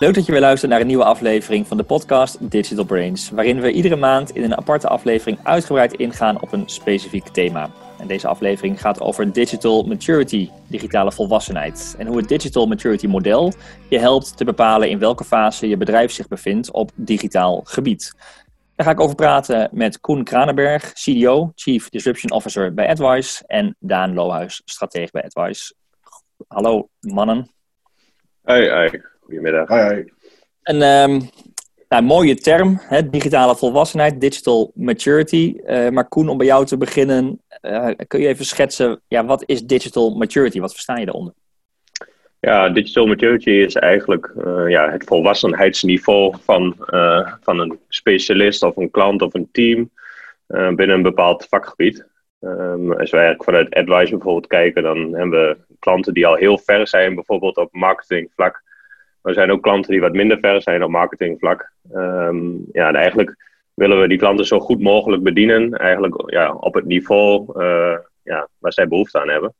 Leuk dat je weer luistert naar een nieuwe aflevering van de podcast Digital Brains, waarin we iedere maand in een aparte aflevering uitgebreid ingaan op een specifiek thema. En deze aflevering gaat over digital maturity, digitale volwassenheid, en hoe het digital maturity model je helpt te bepalen in welke fase je bedrijf zich bevindt op digitaal gebied. Daar ga ik over praten met Koen Kranenberg, CDO, Chief Disruption Officer bij AdWise, en Daan Lohuis, stratege bij AdWise. Hallo mannen. Hoi, hoi. Goedemiddag. Hoi, Een um, nou, mooie term, hè, digitale volwassenheid, digital maturity. Uh, maar Koen, om bij jou te beginnen, uh, kun je even schetsen, ja, wat is digital maturity? Wat versta je daaronder? Ja, digital maturity is eigenlijk uh, ja, het volwassenheidsniveau van, van een specialist of een klant of een team binnen een bepaald vakgebied. Um, als wij vanuit AdWise bijvoorbeeld kijken, dan hebben we klanten die al heel ver zijn, bijvoorbeeld op marketingvlak. Maar er zijn ook klanten die wat minder ver zijn op marketingvlak. Um, ja, en eigenlijk willen we die klanten zo goed mogelijk bedienen, eigenlijk ja, op het niveau uh, ja, waar zij behoefte aan hebben.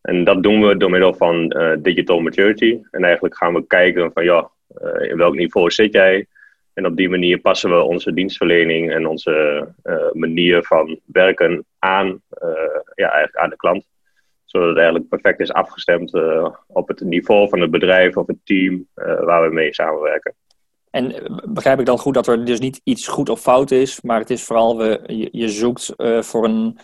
En dat doen we door middel van uh, digital maturity. En eigenlijk gaan we kijken van ja, uh, in welk niveau zit jij? En op die manier passen we onze dienstverlening en onze manier van werken aan, ja, eigenlijk aan de klant zodat het eigenlijk perfect is afgestemd uh, op het niveau van het bedrijf of het team uh, waar we mee samenwerken. En begrijp ik dan goed dat er dus niet iets goed of fout is, maar het is vooral, we, je, zoekt voor een,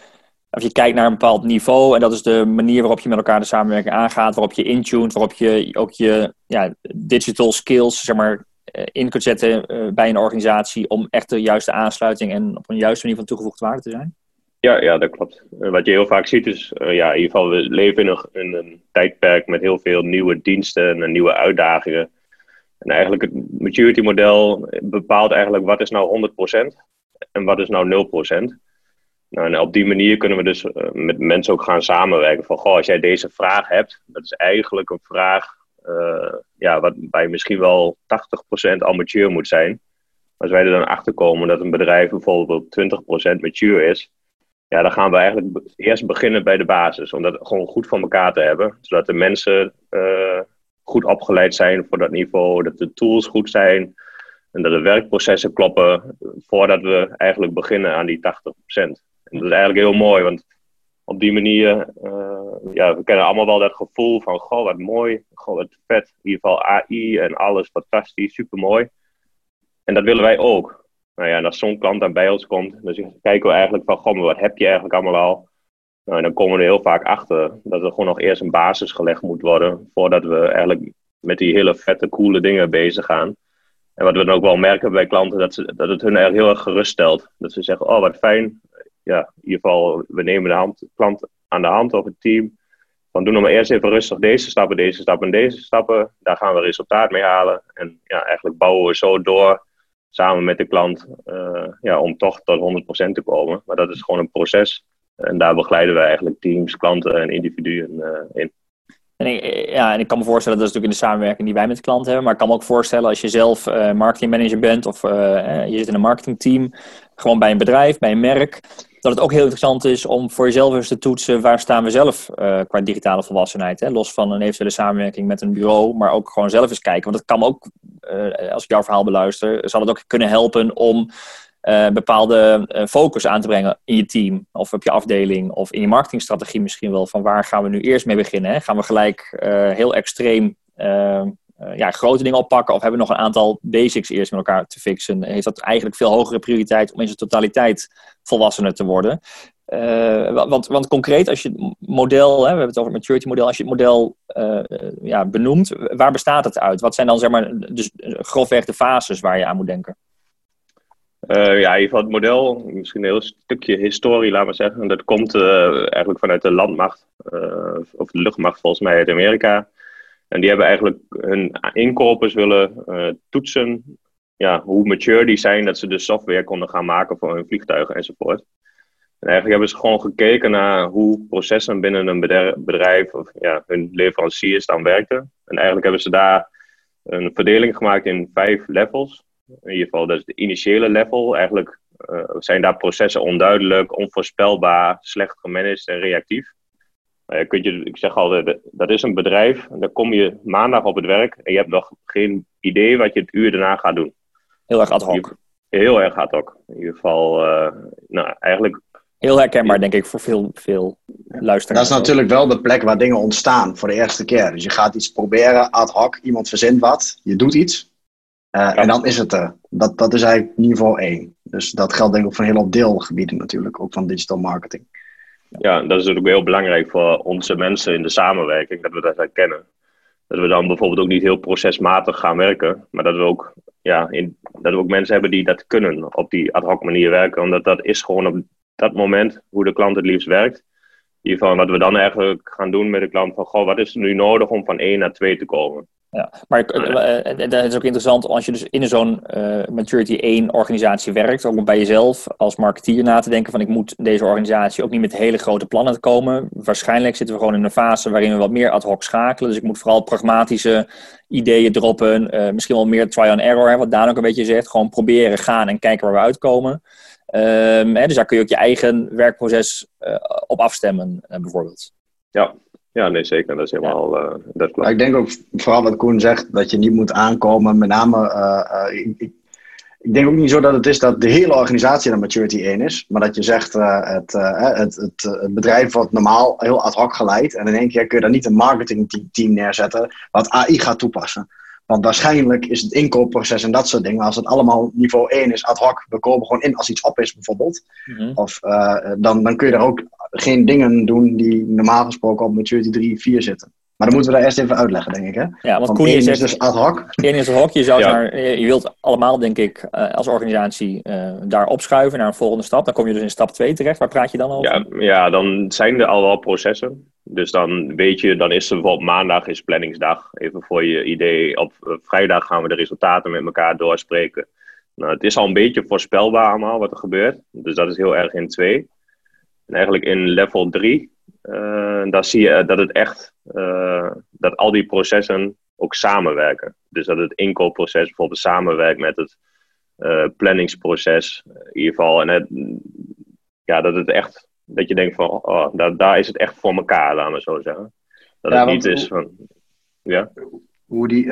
of je kijkt naar een bepaald niveau en dat is de manier waarop je met elkaar de samenwerking aangaat, waarop je intuned, waarop je ook je ja, digital skills zeg maar, in kunt zetten bij een organisatie om echt de juiste aansluiting en op een juiste manier van toegevoegde waarde te zijn? Ja, ja, dat klopt. Wat je heel vaak ziet is, uh, ja, in ieder geval, we leven in een, in een, tijdperk met heel veel nieuwe diensten en nieuwe uitdagingen. En eigenlijk het maturity model bepaalt eigenlijk wat is nou 100% en wat is nou 0%. Nou, en op die manier kunnen we dus met mensen ook gaan samenwerken. Van, goh, als jij deze vraag hebt, dat is eigenlijk een vraag uh, ja, wat bij misschien wel 80% al mature moet zijn. Als wij er dan achter komen dat een bedrijf bijvoorbeeld 20% mature is, ja, dan gaan we eigenlijk eerst beginnen bij de basis. Om dat gewoon goed voor elkaar te hebben. Zodat de mensen uh, goed opgeleid zijn voor dat niveau. Dat de tools goed zijn. En dat de werkprocessen kloppen. Voordat we eigenlijk beginnen aan die 80%. En dat is eigenlijk heel mooi. Want op die manier, uh, ja, we kennen allemaal wel dat gevoel van, goh, wat mooi, goh, wat vet. In ieder geval AI en alles fantastisch, supermooi. En dat willen wij ook nou ja, en als zo'n klant dan bij ons komt, dan kijken we eigenlijk van, goh, wat heb je eigenlijk allemaal al? Nou, en dan komen we er heel vaak achter dat er gewoon nog eerst een basis gelegd moet worden, voordat we eigenlijk met die hele vette, coole dingen bezig gaan. En wat we dan ook wel merken bij klanten, dat, ze, dat het hun eigenlijk heel erg geruststelt. Dat ze zeggen, oh wat fijn, ja, in ieder geval, we nemen de hand, klant aan de hand of het team. Van doen we maar eerst even rustig deze stappen, deze stappen en deze stappen. Daar gaan we resultaat mee halen. En ja, eigenlijk bouwen we zo door samen met de klant uh, ja, om toch tot 100% te komen. Maar dat is gewoon een proces. En daar begeleiden we eigenlijk teams, klanten en individuen uh, in. En ik, ja, en ik kan me voorstellen, dat is natuurlijk in de samenwerking die wij met klanten hebben. Maar ik kan me ook voorstellen als je zelf uh, marketingmanager bent of je zit in een marketingteam, gewoon bij een bedrijf, bij een merk dat het ook heel interessant is om voor jezelf eens te toetsen waar staan we zelf uh, qua digitale volwassenheid. Hè? Los van een eventuele samenwerking met een bureau, maar ook gewoon zelf eens kijken. Want het kan ook, uh, als ik jouw verhaal beluister, zal het ook kunnen helpen om uh, bepaalde focus aan te brengen in je team of op je afdeling of in je marketingstrategie misschien wel. Van waar gaan we nu eerst mee beginnen? Hè? Gaan we gelijk heel extreem ja, grote dingen oppakken? Of hebben we nog een aantal basics eerst met elkaar te fixen? Heeft dat eigenlijk veel hogere prioriteit om in zijn totaliteit volwassener te worden? Uh, want, want concreet, als je het model, hè, we hebben het over het maturity model, als je het model uh, ja, benoemt, waar bestaat het uit? Wat zijn dan zeg maar dus grofweg de fases waar je aan moet denken? Uh, ja, in ieder geval het model, misschien een heel stukje historie, laten we zeggen. Dat komt eigenlijk vanuit de landmacht, of de luchtmacht volgens mij uit Amerika. En die hebben eigenlijk hun inkopers willen uh, toetsen ja, hoe mature die zijn, dat ze de software konden gaan maken voor hun vliegtuigen enzovoort. En eigenlijk hebben ze gewoon gekeken naar hoe processen binnen een bedrijf of ja, hun leveranciers dan werkten. En eigenlijk hebben ze daar een verdeling gemaakt in vijf levels. In ieder geval, dat is de initiële level. Eigenlijk uh, zijn daar processen onduidelijk, onvoorspelbaar, slecht gemanaged en reactief. Uh, je, ik zeg altijd, dat is een bedrijf. Dan kom je maandag op het werk en je hebt nog geen idee wat je het uur daarna gaat doen. Heel erg ad hoc. Heel erg ad hoc. In ieder geval, uh, nou, eigenlijk... Heel herkenbaar, denk ik, voor veel, veel luisteraars. Dat is natuurlijk wel de plek waar dingen ontstaan voor de eerste keer. Dus je gaat iets proberen, ad hoc, iemand verzint wat, je doet iets. Uh, En dan is het er. Dat, dat is eigenlijk niveau 1. Dus dat geldt denk ik voor een hele hoop deelgebieden natuurlijk, ook van digital marketing. Ja, dat is natuurlijk heel belangrijk voor onze mensen in de samenwerking, dat we dat herkennen. Dat we dan bijvoorbeeld ook niet heel procesmatig gaan werken, maar dat we ook, ja, in, dat we ook mensen hebben die dat kunnen op die ad hoc manier werken. Omdat dat is gewoon op dat moment hoe de klant het liefst werkt. Geval wat we dan eigenlijk gaan doen met de klant van, goh, wat is er nu nodig om van 1 naar 2 te komen? Ja, maar uh, dat is ook interessant als je dus in zo'n uh, Maturity 1 organisatie werkt, ook om bij jezelf als marketeer na te denken van ik moet deze organisatie ook niet met hele grote plannen komen. Waarschijnlijk zitten we gewoon in een fase waarin we wat meer ad hoc schakelen. Dus ik moet vooral pragmatische ideeën droppen, uh, misschien wel meer try and error, hè, wat Daan ook een beetje zegt. Gewoon proberen, gaan en kijken waar we uitkomen. Um, hè, dus daar kun je ook je eigen werkproces op afstemmen, bijvoorbeeld. Ja, ja, nee, zeker. Dat is helemaal. Ja. Uh, dat klopt. ik denk ook vooral wat Koen zegt, dat je niet moet aankomen. Met name, uh, uh, ik, ik, ik, denk ook niet zo dat het is dat de hele organisatie naar Maturity 1 is. Maar dat je zegt, het, het, het, het, bedrijf wordt normaal heel ad hoc geleid. En in één keer kun je daar niet een marketingteam neerzetten wat AI gaat toepassen. Want waarschijnlijk is het inkoopproces en dat soort dingen, als het allemaal niveau 1 is, ad hoc, we komen gewoon in als iets op is bijvoorbeeld. Mm -hmm. Of dan, dan kun je daar ook geen dingen doen die normaal gesproken op maturity 3, 4 zitten. Maar dan moeten we daar eerst even uitleggen, denk ik. Hè? Ja, want zegt, is dus ad hoc. Eén is ad hoc. Je, zou ja. naar, je wilt allemaal, denk ik, als organisatie uh, daar opschuiven naar een volgende stap. Dan kom je dus in stap 2 terecht. Waar praat je dan over? Ja, ja, dan zijn er al wel processen. Dus dan weet je, dan is er bijvoorbeeld maandag is planningsdag. Even voor je idee. Op vrijdag gaan we de resultaten met elkaar doorspreken. Nou, het is al een beetje voorspelbaar allemaal wat er gebeurt. Dus dat is heel erg in 2. En eigenlijk in level 3, uh, daar zie je dat het echt, dat al die processen ook samenwerken. Dus dat het inkoopproces bijvoorbeeld samenwerkt met het planningsproces, in ieder geval. En het, ja, dat het echt, dat je denkt van, oh, daar, daar is het echt voor elkaar, laten we zo zeggen. Dat ja, het niet is van, ja. Hoe die,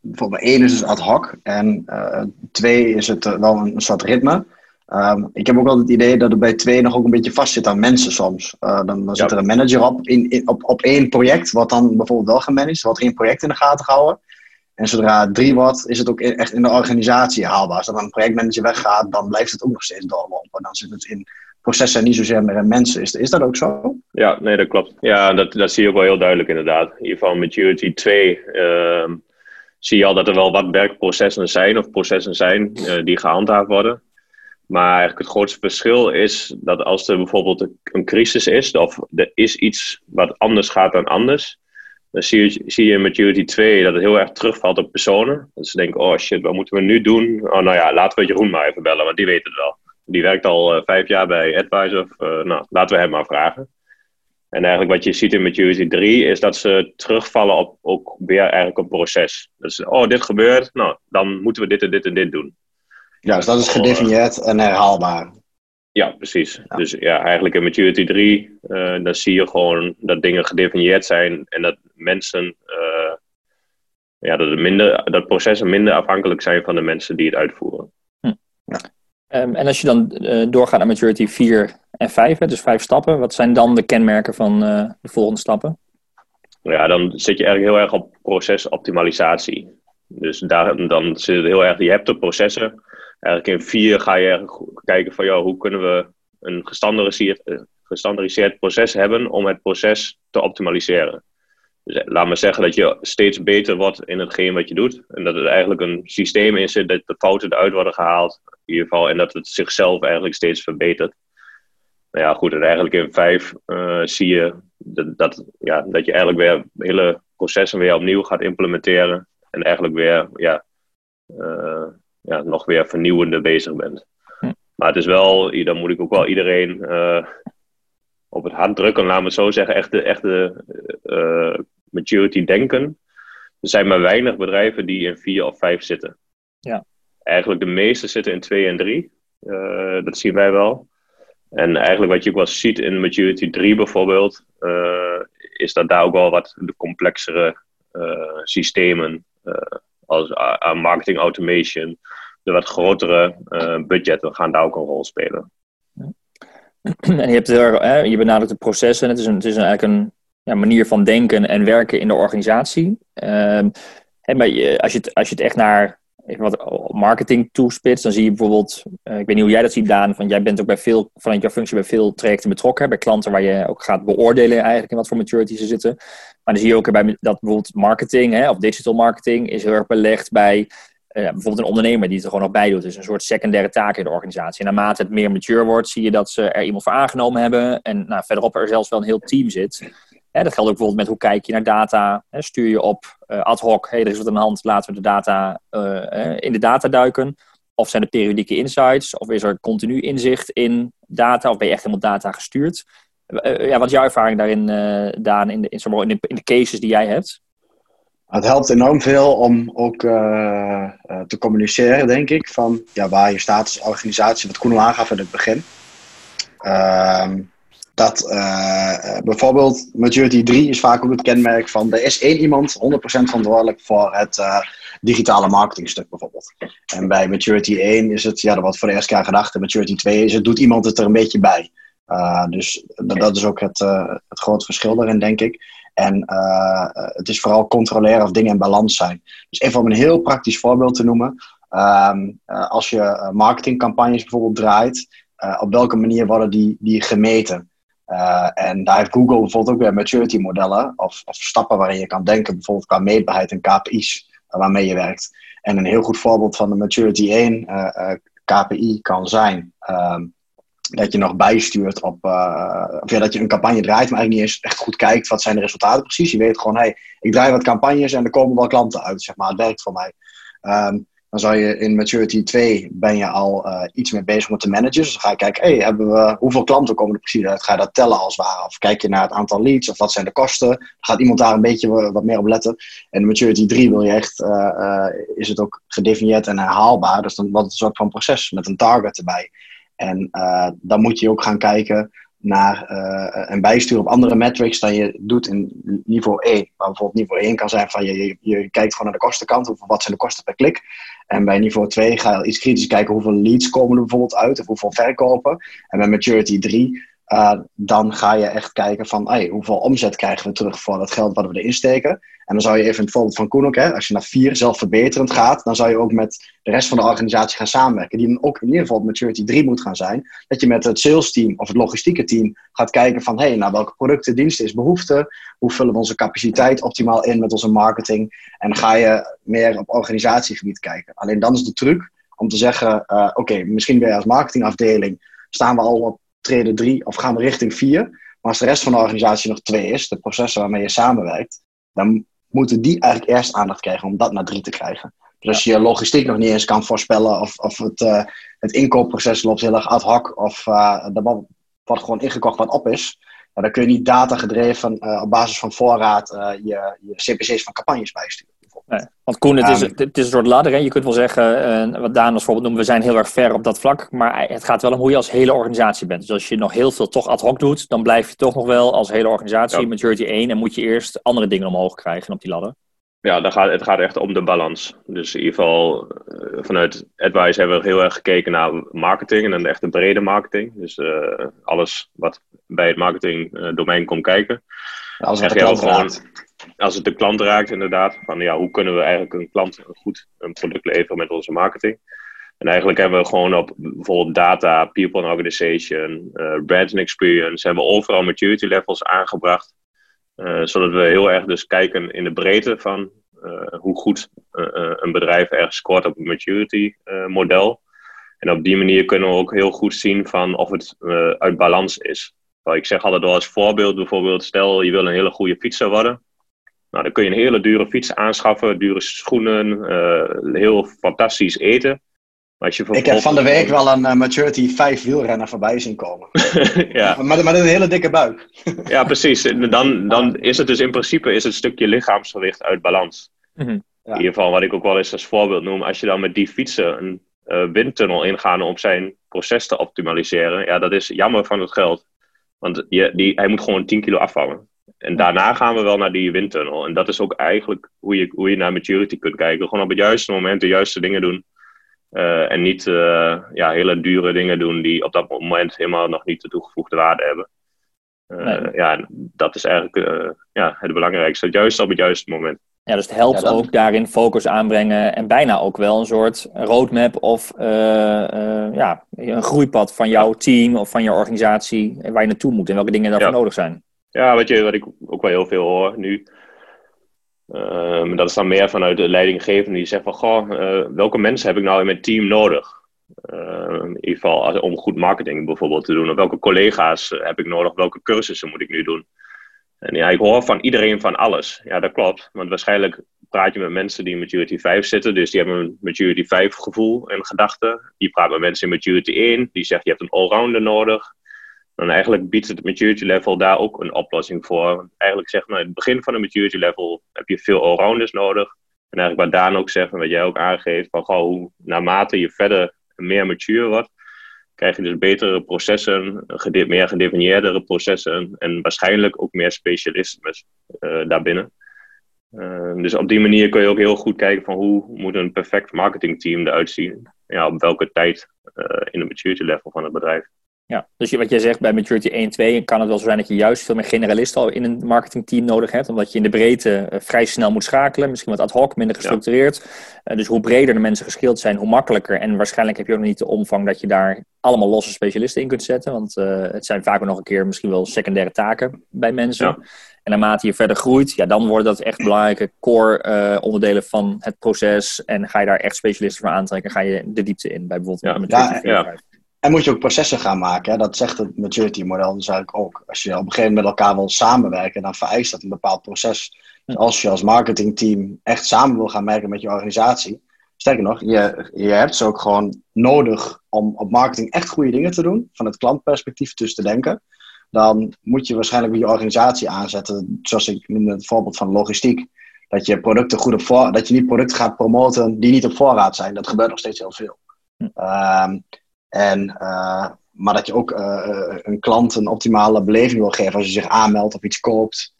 bijvoorbeeld één is dus ad hoc en twee is het wel een soort ritme. Um, ik heb ook wel het idee dat er bij twee nog ook een beetje vast zit aan mensen soms. Uh, dan, dan zit er een manager op, in, in, op, op één project, wat dan bijvoorbeeld wel gemanaged, wordt één project in de gaten gehouden. En zodra het drie wordt, is het ook echt in de organisatie haalbaar. Als dan een projectmanager weggaat, dan blijft het ook nog steeds doorlopen. Dan zit het in processen en niet zozeer meer mensen. Is, is dat ook zo? Ja, nee, dat klopt. Ja, dat, dat zie je ook wel heel duidelijk inderdaad. In ieder geval Maturity 2 uh, zie je al dat er wel wat werkprocessen zijn of processen zijn uh, die gehandhaafd worden. Maar eigenlijk het grootste verschil is dat als er bijvoorbeeld een crisis is, of er is iets wat anders gaat dan anders, dan zie je, zie je in Maturity 2 dat het heel erg terugvalt op personen. Dat ze denken, oh shit, wat moeten we nu doen? Oh nou ja, laten we Jeroen maar even bellen, want die weet het wel. Die werkt al uh, vijf jaar bij Advisor. Uh, nou, laten we hem maar vragen. En eigenlijk wat je ziet in Maturity 3 is dat ze terugvallen op ook weer eigenlijk een proces. Dus, oh, dit gebeurt, nou, dan moeten we dit en dit en dit doen. Ja, dus dat is gedefinieerd en herhaalbaar. Ja, precies. Ja. Dus ja, eigenlijk in Maturity 3, uh, dan zie je gewoon dat dingen gedefinieerd zijn en dat mensen, uh, ja, dat, minder, dat processen minder afhankelijk zijn van de mensen die het uitvoeren. Hm. Ja. Um, en als je dan uh, doorgaat naar Maturity 4 en 5, hè, dus vijf stappen, wat zijn dan de kenmerken van de volgende stappen? Ja, dan zit je eigenlijk heel erg op procesoptimalisatie. Dus daar, dan zit het heel erg, je hebt de processen, eigenlijk in vier ga je kijken van ja, hoe kunnen we een gestandardiseerd, eh, gestandardiseerd proces hebben om het proces te optimaliseren. Eh, laat maar zeggen dat je steeds beter wordt in hetgeen wat je doet. En dat er eigenlijk een systeem in zit dat de fouten eruit worden gehaald. In ieder geval. En dat het zichzelf eigenlijk steeds verbetert. Nou ja, goed. En eigenlijk in vijf uh, zie je dat, dat, ja, dat je eigenlijk weer hele processen weer opnieuw gaat implementeren. En eigenlijk weer ja, uh, ja, nog weer vernieuwender bezig bent. Hm. Maar het is wel, dan moet ik ook wel iedereen uh, op het hart drukken, laat me het zo zeggen, echt de, echt de uh, maturity denken. Er zijn maar weinig bedrijven die in vier of vijf zitten. Ja. Eigenlijk de meeste zitten in twee en drie. Uh, dat zien wij wel. En eigenlijk wat je ook wel ziet in Maturity 3 bijvoorbeeld, is dat daar ook wel wat de complexere systemen als marketing automation, de wat grotere budgetten gaan daar ook een rol spelen. En je, hebt er, hè, je benadrukt de processen. Het is, een, het is eigenlijk een ja, manier van denken en werken in de organisatie. en ehm, bij, als, je het, als je het echt naar wat marketing toespitst, dan zie je bijvoorbeeld, uh, ik weet niet hoe jij dat ziet, Daan, van jij bent ook bij veel, vanuit jouw functie bij veel trajecten betrokken, bij klanten waar je ook gaat beoordelen eigenlijk in wat voor maturity ze zitten. Maar dan zie je ook bij dat bijvoorbeeld marketing hè, of digital marketing is heel erg belegd bij uh, bijvoorbeeld een ondernemer die het er gewoon nog bij doet. Dus een soort secundaire taak in de organisatie. En naarmate het meer mature wordt, zie je dat ze er iemand voor aangenomen hebben. En nou, verderop er zelfs wel een heel team zit. Dat geldt ook bijvoorbeeld met hoe kijk je naar data. stuur je op uh, ad hoc, hey, er is wat aan de hand, laten we de data uh, in de data duiken. Of zijn er periodieke insights? Of is er continu inzicht in data? Of ben je echt helemaal data gestuurd? ja, wat is jouw ervaring daarin, Daan, in de, in, de, in de cases die jij hebt? Het helpt enorm veel om ook te communiceren, denk ik, van ja, waar je staat als organisatie, wat Koen al aangaf in het begin. Uh, dat uh, bijvoorbeeld Maturity 3 is vaak ook het kenmerk van er is één iemand 100% verantwoordelijk voor het digitale marketingstuk bijvoorbeeld. En bij Maturity 1 is het, ja, dat wordt voor de eerste keer gedacht. En Maturity 2 is het, doet iemand het er een beetje bij. dus dat, is ook het, het grote verschil daarin, denk ik. En uh, het is vooral controleren of dingen in balans zijn. Dus even om een heel praktisch voorbeeld te noemen. Um, uh, als je marketingcampagnes bijvoorbeeld draait, uh, op welke manier worden die, die gemeten? En daar heeft Google bijvoorbeeld ook weer maturity modellen of, of, stappen waarin je kan denken, bijvoorbeeld qua meetbaarheid en KPI's waarmee je werkt. En een heel goed voorbeeld van de maturity 1 KPI kan zijn. Um, dat je nog bijstuurt op, uh, of ja, dat je een campagne draait, maar eigenlijk niet eens echt goed kijkt wat zijn de resultaten precies. Je weet gewoon, hey, ik draai wat campagnes en er komen wel klanten uit, zeg maar. Het werkt voor mij. Um, dan zou je in Maturity 2 ben je al uh, iets meer bezig met de managers. Dus ga je kijken, hey, hebben we, hoeveel klanten komen er precies uit? Ga je dat tellen als het ware? Of kijk je naar het aantal leads of wat zijn de kosten? Gaat iemand daar een beetje wat meer op letten. En in Maturity 3 wil je echt, uh, is het ook gedefinieerd en herhaalbaar. Dus dan het een soort van proces met een target erbij. En dan moet je ook gaan kijken naar uh, en bijsturen op andere metrics dan je doet in niveau 1. Waar bijvoorbeeld niveau 1 kan zijn van je, je, je kijkt gewoon naar de kostenkant, hoeveel, wat zijn de kosten per klik. En bij niveau 2 ga je iets kritisch kijken hoeveel leads komen er bijvoorbeeld uit of hoeveel verkopen. En bij maturity 3 uh, dan ga je echt kijken van hey, hoeveel omzet krijgen we terug voor dat geld wat we erin steken. En dan zou je even het voorbeeld van Koen ook, hè, als je naar vier zelfverbeterend gaat, dan zou je ook met de rest van de organisatie gaan samenwerken. Die dan ook in ieder geval op maturity 3 moet gaan zijn. Dat je met het sales team of het logistieke team gaat kijken van hey, nou, welke producten, diensten is behoefte? Hoe vullen we onze capaciteit optimaal in met onze marketing? En ga je meer op organisatiegebied kijken. Alleen dan is de truc om te zeggen, uh, oké, misschien ben je als marketingafdeling, staan we al op treden 3 of gaan we richting 4. Maar als de rest van de organisatie nog 2 is, de processen waarmee je samenwerkt, dan moeten die eigenlijk eerst aandacht krijgen om dat naar 3 te krijgen. Dus als je logistiek nog niet eens kan voorspellen of, of het, uh, het inkoopproces loopt heel erg ad hoc of uh, er wordt gewoon ingekocht wat op is, dan kun je niet data gedreven uh, op basis van voorraad je, je CPC's van campagnes bijsturen. Nee, want Koen, het is, het is een soort ladder. Hè? Je kunt wel zeggen, uh, wat Daan als voorbeeld noemt, we zijn heel erg ver op dat vlak. Maar het gaat wel om hoe je als hele organisatie bent. Dus als je nog heel veel toch ad hoc doet, dan blijf je toch nog wel als hele organisatie ja. maturity 1. En moet je eerst andere dingen omhoog krijgen op die ladder. Ja, dan gaat, het gaat echt om de balans. Dus in ieder geval, uh, vanuit Advice hebben we heel erg gekeken naar marketing. En dan echt de brede marketing. Dus uh, alles wat bij het marketingdomein komt kijken. Ja, als het gewoon als het de klant raakt, inderdaad, van ja, hoe kunnen we eigenlijk een klant goed een product leveren met onze marketing? En eigenlijk hebben we gewoon op bijvoorbeeld data, people and organization, uh, brand and experience, hebben we overal maturity levels aangebracht. Uh, zodat we heel erg dus kijken in de breedte van uh, hoe goed een bedrijf ergens scoort op een maturity model. En op die manier kunnen we ook heel goed zien van of het uit balans is. Ik zeg altijd wel als voorbeeld bijvoorbeeld, stel je wil een hele goede fietser worden. Nou, dan kun je een hele dure fiets aanschaffen, dure schoenen, uh, heel fantastisch eten. Maar als je Ik heb van de week wel een uh, Maturity 5 wielrenner voorbij zien komen. ja. maar, met een hele dikke buik. ja, precies. Dan, dan is het dus in principe is het stukje lichaamsgewicht uit balans. Mm -hmm. ja. In ieder geval, wat ik ook wel eens als voorbeeld noem, als je dan met die fietsen een uh, windtunnel ingaan om zijn proces te optimaliseren, ja, dat is jammer van het geld. Want je, die, hij moet gewoon 10 kilo afvallen. En daarna gaan we wel naar die windtunnel. En dat is ook eigenlijk hoe je, hoe je naar maturity kunt kijken. Gewoon op het juiste moment de juiste dingen doen. Uh, en niet uh, ja, hele dure dingen doen die op dat moment helemaal nog niet de toegevoegde waarde hebben. Uh, nee. Ja, dat is eigenlijk ja, het belangrijkste. Het juiste op het juiste moment. Ja, dus het helpt ja, ook daarin focus aanbrengen en bijna ook wel een soort roadmap of ja, een groeipad van jouw team of van jouw organisatie waar je naartoe moet en welke dingen daarvoor ja. nodig zijn. Ja, wat, je, wat ik ook wel heel veel hoor nu. Uh, dat is dan meer vanuit de leidinggevende die zegt van, goh, uh, welke mensen heb ik nou in mijn team nodig? Uh, in ieder geval als, om goed marketing bijvoorbeeld te doen. Of welke collega's heb ik nodig? Welke cursussen moet ik nu doen? En ja, ik hoor van iedereen van alles. Ja, dat klopt. Want waarschijnlijk praat je met mensen die in Maturity 5 zitten. Dus die hebben een Maturity 5 gevoel en gedachten. Je praat met mensen in Maturity 1. Die zegt je hebt een allrounder nodig. En eigenlijk biedt het maturity level daar ook een oplossing voor. Eigenlijk zeg maar, in het begin van een maturity level heb je veel allrounders nodig. En eigenlijk wat Daan ook zegt en wat jij ook aangeeft, van goh, hoe, naarmate je verder meer mature wordt, krijg je dus betere processen, meer gedefinieerdere processen en waarschijnlijk ook meer specialisme uh, daarbinnen. Uh, dus op die manier kun je ook heel goed kijken van hoe moet een perfect marketingteam eruit zien. Ja, op welke tijd uh, in de maturity level van het bedrijf. Ja, dus wat jij zegt bij Maturity 1 2 kan het wel zo zijn dat je juist veel meer generalisten al in een marketingteam nodig hebt. Omdat je in de breedte uh, vrij snel moet schakelen. Misschien wat ad hoc, minder gestructureerd. Ja. Uh, dus hoe breder de mensen geschild zijn, hoe makkelijker. En waarschijnlijk heb je ook nog niet de omvang dat je daar allemaal losse specialisten in kunt zetten. Want uh, het zijn vaak ook nog een keer misschien wel secundaire taken bij mensen. Ja. En naarmate je verder groeit, ja, dan worden dat echt belangrijke core onderdelen van het proces. En ga je daar echt specialisten voor aantrekken, ga je de diepte in. Bij bijvoorbeeld ja. Maturity ja, en moet je ook processen gaan maken. Hè? Dat zegt het maturity model dus eigenlijk ook. Als je op een gegeven moment met elkaar wil samenwerken, dan vereist dat een bepaald proces. Dus als je als marketingteam echt samen wil gaan werken met je organisatie, sterker nog, je, je hebt ze ook gewoon nodig om op marketing echt goede dingen te doen, van het klantperspectief dus te denken. Dan moet je waarschijnlijk je organisatie aanzetten, zoals ik noemde het voorbeeld van logistiek. Dat je producten goed op voor, dat je niet producten gaat promoten die niet op voorraad zijn. Dat gebeurt nog steeds heel veel. Um, en, uh, maar dat je ook uh, een klant een optimale beleving wil geven als je zich aanmeldt of iets koopt.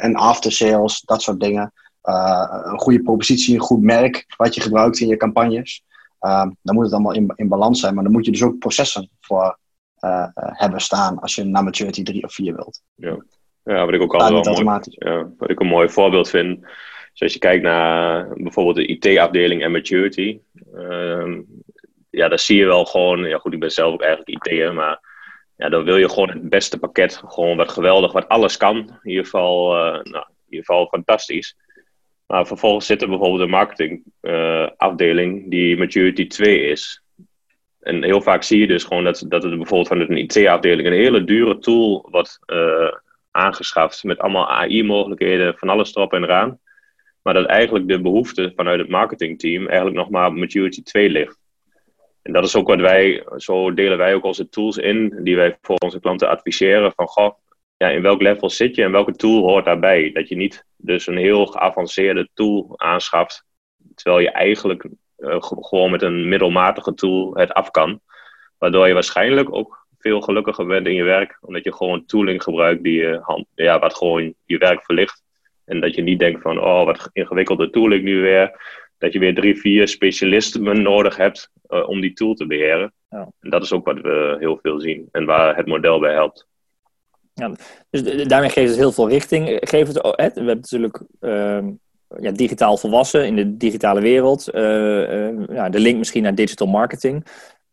En after sales, dat soort dingen. een goede propositie, een goed merk wat je gebruikt in je campagnes. dan moet het allemaal in, in balans zijn. Maar dan moet je dus ook processen voor hebben staan als je naar maturity 3 of 4 wilt. Ja, ja wat ik ook altijd wel mooi, ja, wat ik een mooi voorbeeld vind. Dus als je kijkt naar bijvoorbeeld de IT-afdeling en maturity ja, dan zie je wel gewoon, ja goed, ik ben zelf ook eigenlijk IT'er, maar ja, dan wil je gewoon het beste pakket, gewoon wat geweldig, wat alles kan. In ieder geval, uh, nou, in geval fantastisch. Maar vervolgens zit er bijvoorbeeld een marketingafdeling uh, die Maturity 2 is. En heel vaak zie je dus gewoon dat, dat er bijvoorbeeld vanuit een IT-afdeling een hele dure tool wordt uh, aangeschaft met allemaal AI-mogelijkheden, van alles erop en eraan. Maar dat eigenlijk de behoefte vanuit het marketingteam eigenlijk nog maar op Maturity 2 ligt. En dat is ook wat wij, zo delen wij ook onze tools in, die wij voor onze klanten adviseren. Van goh, ja, in welk level zit je en welke tool hoort daarbij? Dat je niet dus een heel geavanceerde tool aanschaft, terwijl je eigenlijk uh, gewoon met een middelmatige tool het af kan. Waardoor je waarschijnlijk ook veel gelukkiger bent in je werk, omdat je gewoon tooling gebruikt die je hand, ja, wat gewoon je werk verlicht. En dat je niet denkt van, oh, wat ingewikkelde tooling nu weer dat je weer drie, vier specialisten nodig hebt uh, om die tool te beheren. Ja. En dat is ook wat we heel veel zien en waar het model bij helpt. Ja, dus daarmee geeft het heel veel richting. Geeft het, we hebben natuurlijk uh, ja, digitaal volwassen in de digitale wereld. Uh, ja, de link misschien naar digital marketing.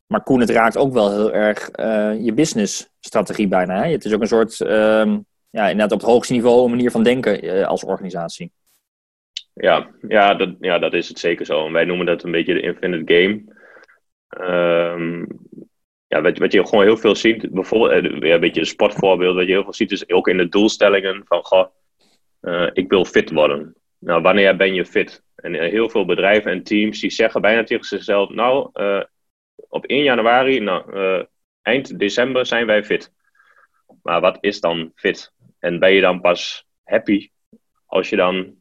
Maar Koen, het raakt ook wel heel erg je businessstrategie bijna. Hè? Het is ook een soort, ehm, ja, inderdaad op het hoogste niveau een manier van denken als organisatie. Ja, ja, dat, ja, dat is het zeker zo. En wij noemen dat een beetje de infinite game. Um, ja, wat, wat je gewoon heel veel ziet, bijvoorbeeld eh, ja, een beetje een sportvoorbeeld, wat je heel veel ziet, is ook in de doelstellingen van, goh, uh, ik wil fit worden. Nou, wanneer ben je fit? En uh, heel veel bedrijven en teams die zeggen bijna tegen zichzelf, nou, op 1 januari, nou, eind december zijn wij fit. Maar wat is dan fit? En ben je dan pas happy als je dan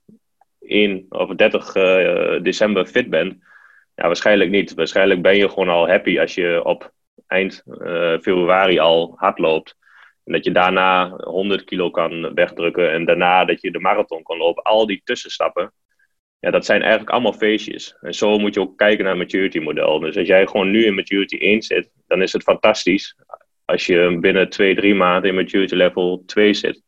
1 of 30 uh, december fit bent? Ja, waarschijnlijk niet. Waarschijnlijk ben je gewoon al happy als je op eind uh, februari al hard loopt. En dat je daarna 100 kilo kan wegdrukken en daarna dat je de marathon kan lopen. Al die tussenstappen, ja, dat zijn eigenlijk allemaal feestjes. En zo moet je ook kijken naar het maturity model. Dus als jij gewoon nu in maturity 1 zit, dan is het fantastisch. Als je binnen 2, 3 maanden in maturity level 2 zit.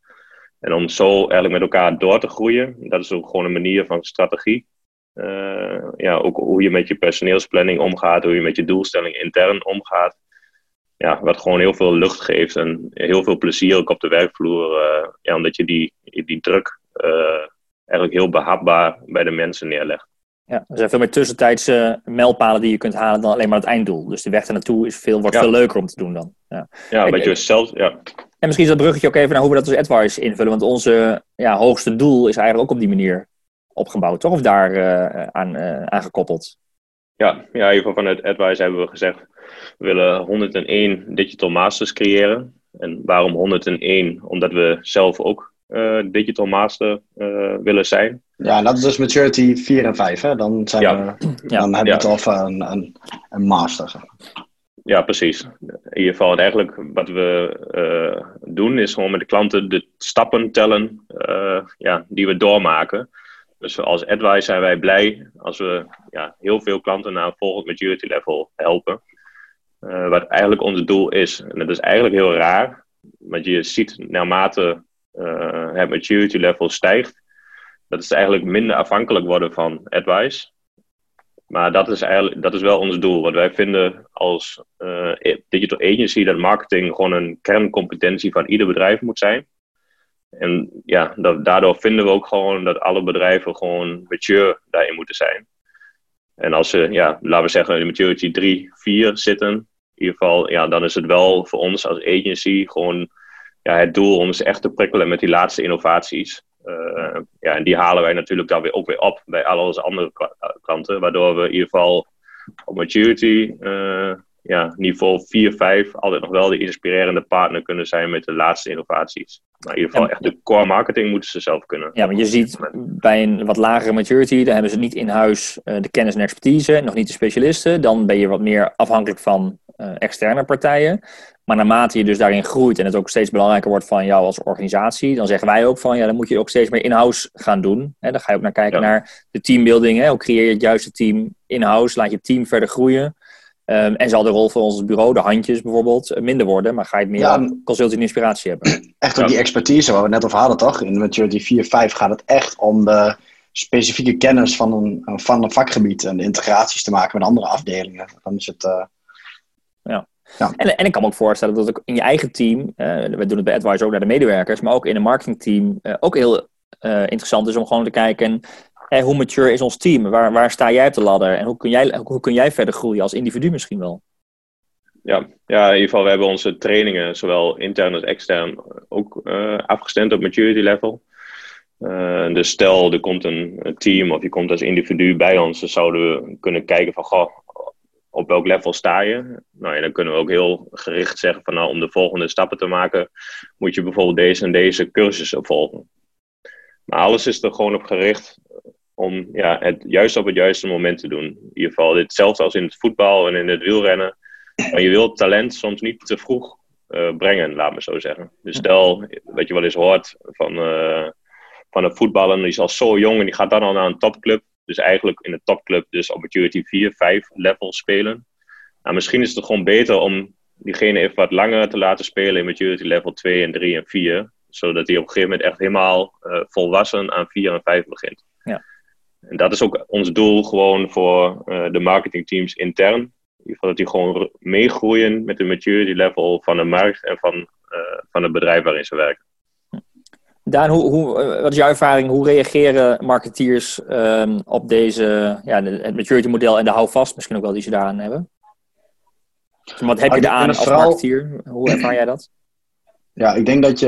En om zo eigenlijk met elkaar door te groeien, dat is ook gewoon een manier van strategie. Uh, ja, ook hoe je met je personeelsplanning omgaat, hoe je met je doelstelling intern omgaat. Ja, wat gewoon heel veel lucht geeft en heel veel plezier ook op de werkvloer. Uh, ja, omdat je die, die druk uh, eigenlijk heel behapbaar bij de mensen neerlegt. Ja, er zijn veel meer tussentijdse mijlpalen die je kunt halen dan alleen maar het einddoel. Dus de weg ernaartoe is veel, wordt veel leuker om te doen dan. Ja, ja een beetje zelf, ja. En misschien is dat bruggetje ook even naar hoe we dat als AdWise invullen. Want onze ja, hoogste doel is eigenlijk ook op die manier opgebouwd, toch? Of daar uh, aan, uh, aan gekoppeld? Ja, ja, in ieder geval vanuit AdWise hebben we gezegd... we willen 101 digital masters creëren. En waarom 101? Omdat we zelf ook uh, digital master willen zijn. Ja, en dat is dus maturity 4 en 5, hè? Dan, zijn ja. we, dan ja. hebben we het over een, een, een master. Ja, precies. In ieder geval, eigenlijk wat we uh, doen is gewoon met de klanten de stappen tellen uh, ja, die we doormaken. Dus als advice zijn wij blij als we ja, heel veel klanten naar een volgend maturity level helpen. Uh, wat eigenlijk ons doel is. En dat is eigenlijk heel raar, want je ziet naarmate het maturity level stijgt, dat is eigenlijk minder afhankelijk worden van advice. Maar dat is, eigenlijk, dat is wel ons doel. Want wij vinden als uh, digital agency dat marketing gewoon een kerncompetentie van ieder bedrijf moet zijn. En ja, dat, daardoor vinden we ook gewoon dat alle bedrijven gewoon mature daarin moeten zijn. En als ze, ja, laten we zeggen, in maturity 3, 4 zitten, in ieder geval, ja, dan is het wel voor ons als agency gewoon ja, het doel om ze echt te prikkelen met die laatste innovaties. Uh, ja, en die halen wij natuurlijk dan weer ook weer op bij al onze andere klanten, waardoor we in ieder geval op maturity uh, ja, niveau 4, 5 altijd nog wel de inspirerende partner kunnen zijn met de laatste innovaties. Maar in ieder geval echt de core marketing moeten ze zelf kunnen. Ja, maar je ziet bij een wat lagere maturity, dan hebben ze niet in huis de kennis en expertise, nog niet de specialisten. Dan ben je wat meer afhankelijk van externe partijen. Maar naarmate je dus daarin groeit en het ook steeds belangrijker wordt van jou als organisatie, dan zeggen wij ook van ja, dan moet je ook steeds meer in-house gaan doen. Hè, dan ga je ook naar kijken naar de teambuilding. Hè, hoe creëer je het juiste team in-house? Laat je team verder groeien. Um, en zal de rol van ons bureau, de handjes bijvoorbeeld, eh, minder worden, maar ga je het meer ja, consulting en inspiratie hebben. Echt ook die expertise waar we net over hadden, toch? In Maturity 4, 5 gaat het echt om de specifieke kennis van een, van een vakgebied en de integraties te maken met andere afdelingen. Dan is het. Uh... Ja. En, en ik kan me ook voorstellen dat ook in je eigen team, uh, we doen het bij AdWise ook naar de medewerkers, maar ook in een marketingteam uh, ook heel uh, interessant is om gewoon te kijken hey, hoe mature is ons team? Waar, waar sta jij op de ladder? En hoe kun jij, hoe kun jij verder groeien als individu misschien wel? Ja, ja, in ieder geval, we hebben onze trainingen, zowel intern als extern, ook afgestemd op maturity level. dus stel, er komt een, team of je komt als individu bij ons, dan zouden we kunnen kijken van, goh, op welk level sta je? Nou dan kunnen we ook heel gericht zeggen van nou, om de volgende stappen te maken, moet je bijvoorbeeld deze en deze cursussen volgen. Maar alles is er gewoon op gericht om ja, het juist op het juiste moment te doen. In ieder geval, hetzelfde als in het voetbal en in het wielrennen. Maar je wilt talent soms niet te vroeg uh, brengen, laat me zo zeggen. Dus stel, wat je wel eens hoort van, uh, van een voetballer, die is al zo jong en die gaat dan al naar een topclub. Dus eigenlijk in de topclub dus op maturity 4, 5 level spelen. Nou, misschien is het gewoon beter om diegene even wat langer te laten spelen in maturity level 2 en 3 en 4. Zodat hij op een gegeven moment echt helemaal uh, volwassen aan 4 en 5 begint. Ja. En dat is ook ons doel gewoon voor uh, de marketingteams intern. In ieder geval dat die gewoon meegroeien met de maturity level van de markt en van, uh, van het bedrijf waarin ze werken. Daan, hoe, hoe, eh, wat is jouw ervaring? Hoe reageren marketeers um, op deze, ja, het maturity model en de houvast misschien ook wel die ze daaraan hebben? Dus wat heb je eraan als vooral... marketeer? Hoe ervaar jij dat? Ja, ik denk dat je,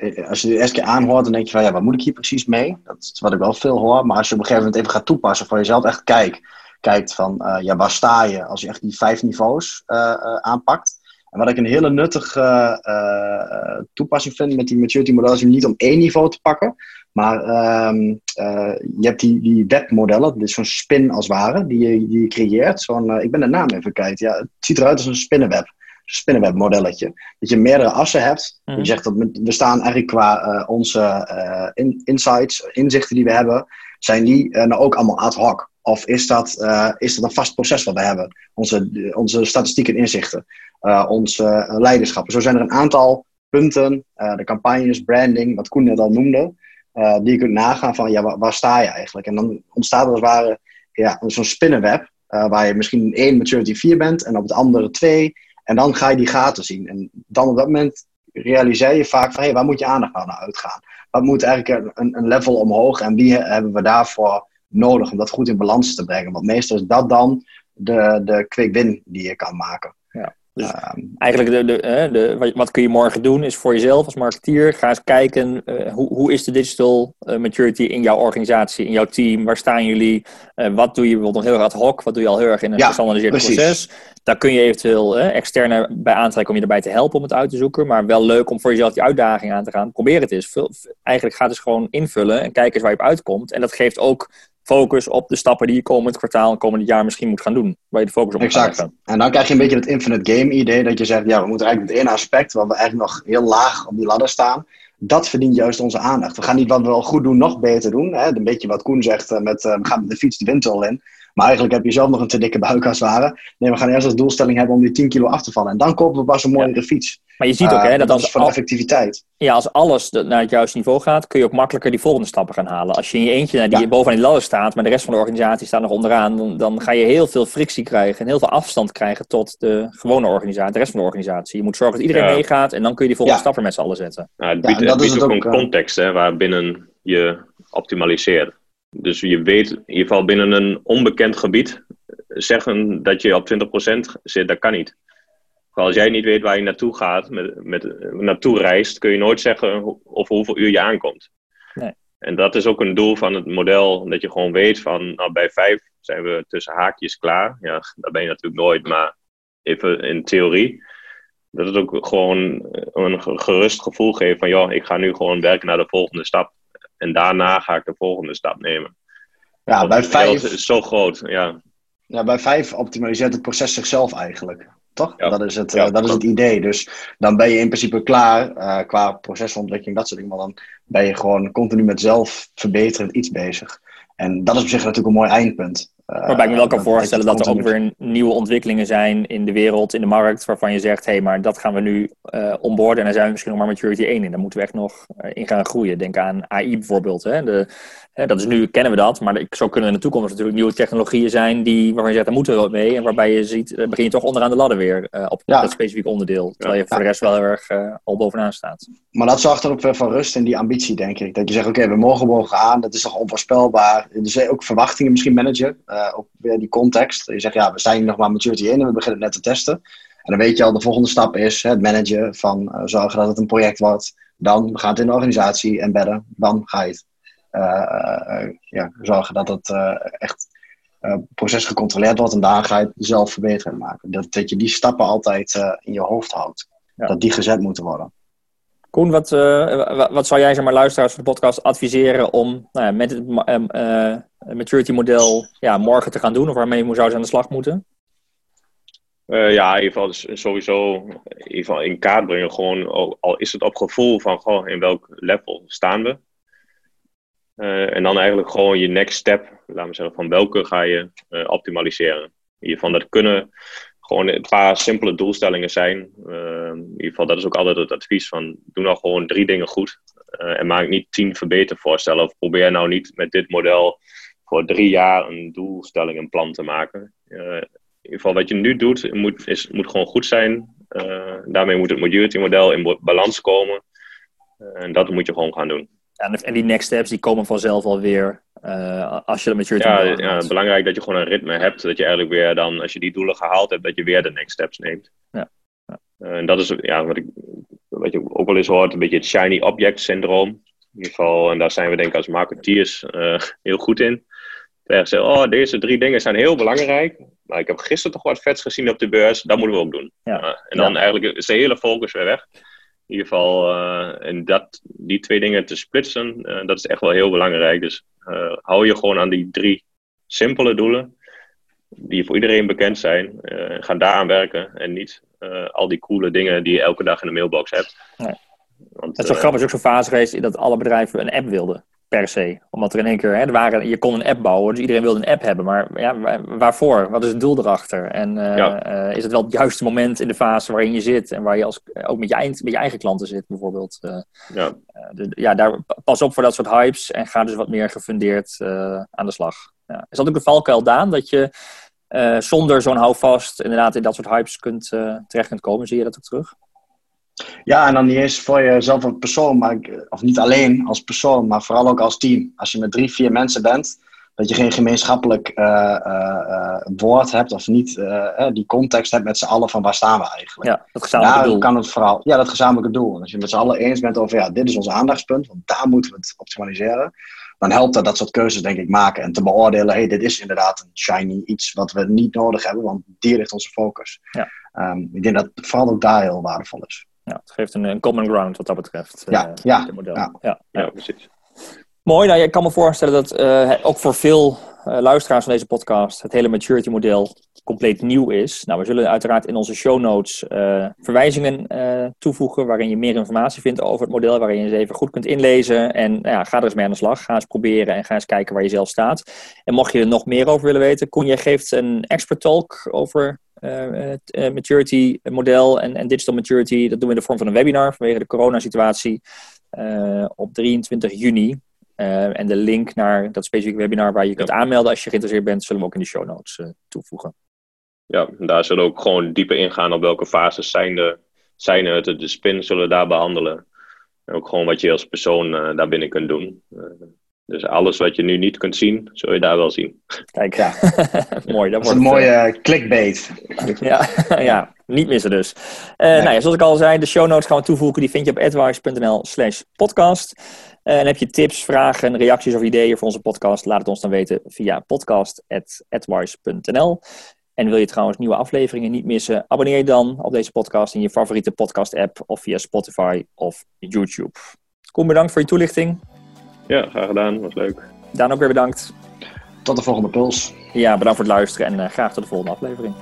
uh, als je de eerste keer aanhoort, dan denk je van ja, wat moet ik hier precies mee? Dat is wat ik wel veel hoor. Maar als je op een gegeven moment even gaat toepassen, voor jezelf echt kijkt, kijkt van uh, ja, waar sta je als je echt die vijf niveaus uh, aanpakt. En wat ik een hele nuttige uh, toepassing vind met die maturity modellen is niet om één niveau te pakken, maar uh, uh, je hebt die, die webmodellen, dus zo'n spin als het ware, die je, die je creëert. Zo'n, ik ben de naam even kwijt. Ja, het ziet eruit als een spinnenweb. spinnenweb modelletje. Dat je meerdere assen hebt. Mhm. Je zegt dat we staan eigenlijk qua eh, onze eh, in, insights, inzichten die we hebben, zijn die eh, nou ook allemaal ad hoc? Of is dat, eh, is dat een vast proces wat we hebben? Onze, onze statistieken en inzichten, eh, onze leiderschappen. Zo zijn er een aantal punten, eh, de campagnes, branding, wat Koen net al noemde, eh, die je kunt nagaan van ja, waar, sta je eigenlijk? En dan ontstaat er als het ware ja, zo'n spinnenweb, eh, waar je misschien in één maturity 4 bent en op het andere 2. En dan ga je die gaten zien. En dan op dat moment realiseer je vaak van hé, hey, waar moet je aandacht nou naar uitgaan? Wat moet eigenlijk een, een level omhoog en wie hebben we daarvoor nodig om dat goed in balans te brengen? Want meestal is dat dan de, de quick win die je kan maken. Ja, dus Ehm, Eigenlijk, de, de, de, wat, kun je morgen doen, is voor jezelf als marketeer. Ga eens kijken, eh, hoe, hoe is de digital eh, maturity in jouw organisatie, in jouw team? Waar staan jullie? Eh, wat doe je bijvoorbeeld nog heel erg ad hoc? Wat doe je al heel erg in een Ja, gestandardiseerd proces? Daar kun je eventueel eh, externe bij aantrekken om je erbij te helpen om het uit te zoeken. Maar wel leuk om voor jezelf die uitdaging aan te gaan. Probeer het eens. Vul- eigenlijk ga het eens gewoon invullen en kijk eens waar je op uitkomt. En dat geeft ook focus op de stappen die je komend kwartaal en komend jaar misschien moet gaan doen. Waar je de focus op moet Exact. leggen. En dan krijg je een beetje het infinite game idee. Dat je zegt, ja, we moeten eigenlijk met één aspect, waar we eigenlijk nog heel laag op die ladder staan. Dat verdient juist onze aandacht. We gaan niet wat we al goed doen, nog beter doen. Hè? Een beetje wat Koen zegt, eh, met, eh, we gaan met de fiets de windtunnel in. Maar eigenlijk heb je zelf nog een te dikke buik als het ware. Nee, we gaan eerst als doelstelling hebben om die 10 kilo af te vallen. En dan kopen we pas een mooiere fiets. Maar je ziet ook Eh, hè, dat is als, van al- effectiviteit. ja, als alles naar het juiste niveau gaat, kun je ook makkelijker die volgende stappen gaan halen. Als je in je eentje naar die Ja. bovenaan die ladder staat, maar de rest van de organisatie staat nog onderaan, dan, dan ga je heel veel frictie krijgen en heel veel afstand krijgen tot de gewone organisatie, de rest van de organisatie. Je moet zorgen dat iedereen Ja. meegaat en dan kun je die volgende Ja. stappen met z'n allen zetten. Nou, het Ja, biedt, het ook ook, een eh. context hè, waarbinnen je optimaliseert. Dus je weet in ieder geval binnen een onbekend gebied zeggen dat je op 20% zit, dat kan niet. Als jij niet weet waar je naartoe gaat, met, met, naartoe reist, kun je nooit zeggen over hoeveel uur je aankomt. Nee. En dat is ook een doel van het model, dat je gewoon weet van, nou, bij vijf zijn we tussen haakjes klaar. Ja, dat ben je natuurlijk nooit, maar even in theorie. Dat het ook gewoon een ge- gerust gevoel geeft van, joh, ik ga nu gewoon werken naar de volgende stap. En daarna ga ik de volgende stap nemen. Ja, Want bij vijf, is zo groot, ja. ja, bij vijf optimaliseert het proces zichzelf eigenlijk. Toch? Ja. Dat is, het, Ja, eh, dat is het idee. Dus dan ben je in principe klaar eh, qua procesontwikkeling, dat soort dingen. Maar dan ben je gewoon continu met zelf verbeterend iets bezig. En dat is op zich natuurlijk een mooi eindpunt. Eh, Waarbij ik me wel kan dat- voorstellen dat er ook weer nieuwe ontwikkelingen zijn in de wereld, in de markt, waarvan je zegt, hé, hey, maar dat gaan we nu eh onboarden en daar zijn we misschien nog maar maturity 1 in. Daar moeten we echt nog eh, in gaan groeien. Denk aan AI bijvoorbeeld. Hè? De, hè, dat is nu, kennen we dat, maar de- zo kunnen er in de toekomst natuurlijk nieuwe technologieën zijn die, waarvan je zegt, daar moeten we wat mee. En waarbij je ziet, begin je toch onderaan de ladder weer eh, op Ja. dat specifieke onderdeel. Terwijl je voor Ja. de rest wel heel erg al bovenaan staat. Maar dat zorgt er ook weer van rust in die ambitie, denk ik. Dat je zegt, oké, we mogen mogen aan, dat is toch onvoorspelbaar. Dus ook verwachtingen misschien managen, eh, ook weer die context. Je zegt, ja, we zijn nog maar maturity 1 en we beginnen net te testen. En dan weet je al, de volgende stap is het managen van eh, zorgen dat het een project wordt. Dan we gaan het in de organisatie embedden. Dan ga je het eh, ja, zorgen dat het echt proces gecontroleerd wordt. En daar ga je het zelf verbetering maken. Dat, dat je die stappen altijd in je hoofd houdt. Ja. Dat die gezet moeten worden. Koen, wat, eh, wa- wat zou jij zeg maar, luisteraars van de podcast adviseren om nou ja, met het em, eh, maturity model ja, morgen te gaan doen? Of waarmee zouden ze aan de slag moeten? Eh, ja, in ieder geval sowieso in, in kaart brengen. Gewoon, al, is het op gevoel van in welk level staan we. Eh, en dan eigenlijk gewoon je next step, laten we zeggen, van welke ga je eh, optimaliseren. Ieder geval, dat kunnen gewoon een paar simpele doelstellingen zijn. Eh, in ieder geval, dat is ook altijd het advies van, doe nou gewoon drie dingen goed. Eh, en maak niet tien verbetervoorstellen. Of probeer nou niet met dit model voor drie jaar een doelstelling, een plan te maken. Eh, in ieder geval, wat je nu doet, moet, is, moet gewoon goed zijn. Eh, daarmee moet het maturity model in balans komen. En dat moet je gewoon gaan doen. En, en die next steps die komen vanzelf alweer uh, als je de maturity Ja, model ja, haalt. belangrijk dat je gewoon een ritme hebt. Dat je eigenlijk weer dan, als je die doelen gehaald hebt, dat je weer de next steps neemt. Ja. Ja. Eh, en dat is ja, wat, ik, wat je ook wel eens hoort, een beetje het shiny object syndroom. In ieder geval, en daar zijn we denk ik als marketeers uh, heel goed in. Zeggen, oh, deze drie dingen zijn heel belangrijk. Maar ik heb gisteren toch wat vets gezien op de beurs. Dat moeten we ook doen. Ja. En dan Ja. eigenlijk is de hele focus weer weg. In ieder geval, uh, en dat, die twee dingen te splitsen, uh, dat is echt wel heel belangrijk. Dus uh, hou je gewoon aan die drie simpele doelen. die voor iedereen bekend zijn. ga daaraan werken en niet al die coole dingen die je elke dag in de mailbox hebt. Nee. Want, het is zo grappig, is ook zo'n fase geweest dat alle bedrijven een app wilden per se. Omdat er in één keer, hè, er waren, je kon een app bouwen, dus iedereen wilde een app hebben. Maar ja, waarvoor? Wat is het doel erachter? En uh, is het wel het juiste moment in de fase waarin je zit en waar je als, ook met je, eind, met je eigen klanten zit, bijvoorbeeld? Uh, ja. ja, daar, pas op voor dat soort hypes en ga dus wat meer gefundeerd aan de slag. Ja. Is dat ook de valkuil, Daan, dat je zonder zo'n houvast inderdaad in dat soort hypes kunt, terecht kunt komen? Zie je dat ook terug? Ja, en dan niet eens voor jezelf als persoon, maar, of niet alleen als persoon, maar vooral ook als team. Als je met drie, vier mensen bent, dat je geen gemeenschappelijk uh, uh, woord hebt of niet die context hebt met z'n allen van waar staan we eigenlijk. Ja, dat gezamenlijke doel. Kan het vooral, ja, dat gezamenlijke doel. Als je met z'n allen eens bent over, ja, dit is ons aandachtspunt, want daar moeten we het optimaliseren. Dan helpt dat dat soort keuzes, denk ik, maken. En te beoordelen, hey, dit is inderdaad een shiny iets wat we niet nodig hebben, want die ligt onze focus. Ja. Um, ik denk dat vooral ook daar heel waardevol is ja, het geeft een, een common ground wat dat betreft. Ja, uh, ja, model. ja. ja, ja. precies. Mooi, nou, ik kan me voorstellen dat uh, ook voor veel uh, luisteraars van deze podcast het hele maturity model compleet nieuw is. Nou, we zullen uiteraard in onze show notes verwijzingen toevoegen waarin je meer informatie vindt over het model, waarin je ze even goed kunt inlezen. En nou ja, ga er eens mee aan de slag. Ga eens proberen en ga eens kijken waar je zelf staat. En mocht je er nog meer over willen weten, Koen, jij geeft een expert talk over maturity model en, en, digital maturity. Dat doen we in de vorm van een webinar vanwege de coronasituatie op 23 juni. en de link naar dat specifieke webinar waar je kunt aanmelden als je geïnteresseerd bent, zullen we ook in de show notes toevoegen. Ja, daar zullen we ook gewoon dieper ingaan op welke fases zijn, de, zijn het. De spin zullen we daar behandelen. En ook gewoon wat je als persoon daar binnen kunt doen. Dus alles wat je nu niet kunt zien, zul je daar wel zien. Kijk, ja. mooi. Dat, wordt een mooie uh, clickbait. ja, ja, niet missen dus. Uh, nou ja, zoals ik al zei, de show notes gaan we toevoegen. Die vind je op advice.nl slash podcast. Uh, en heb je tips, vragen, reacties of ideeën voor onze podcast? Laat het ons dan weten via podcast.advice.nl. En wil je trouwens nieuwe afleveringen niet missen? Abonneer je dan op deze podcast in je favoriete podcast app of via Spotify of YouTube. Koen, bedankt voor je toelichting. Ja, graag gedaan. Was leuk. Daan ook weer bedankt. Tot de volgende puls. Ja, bedankt voor het luisteren en uh, graag tot de volgende aflevering.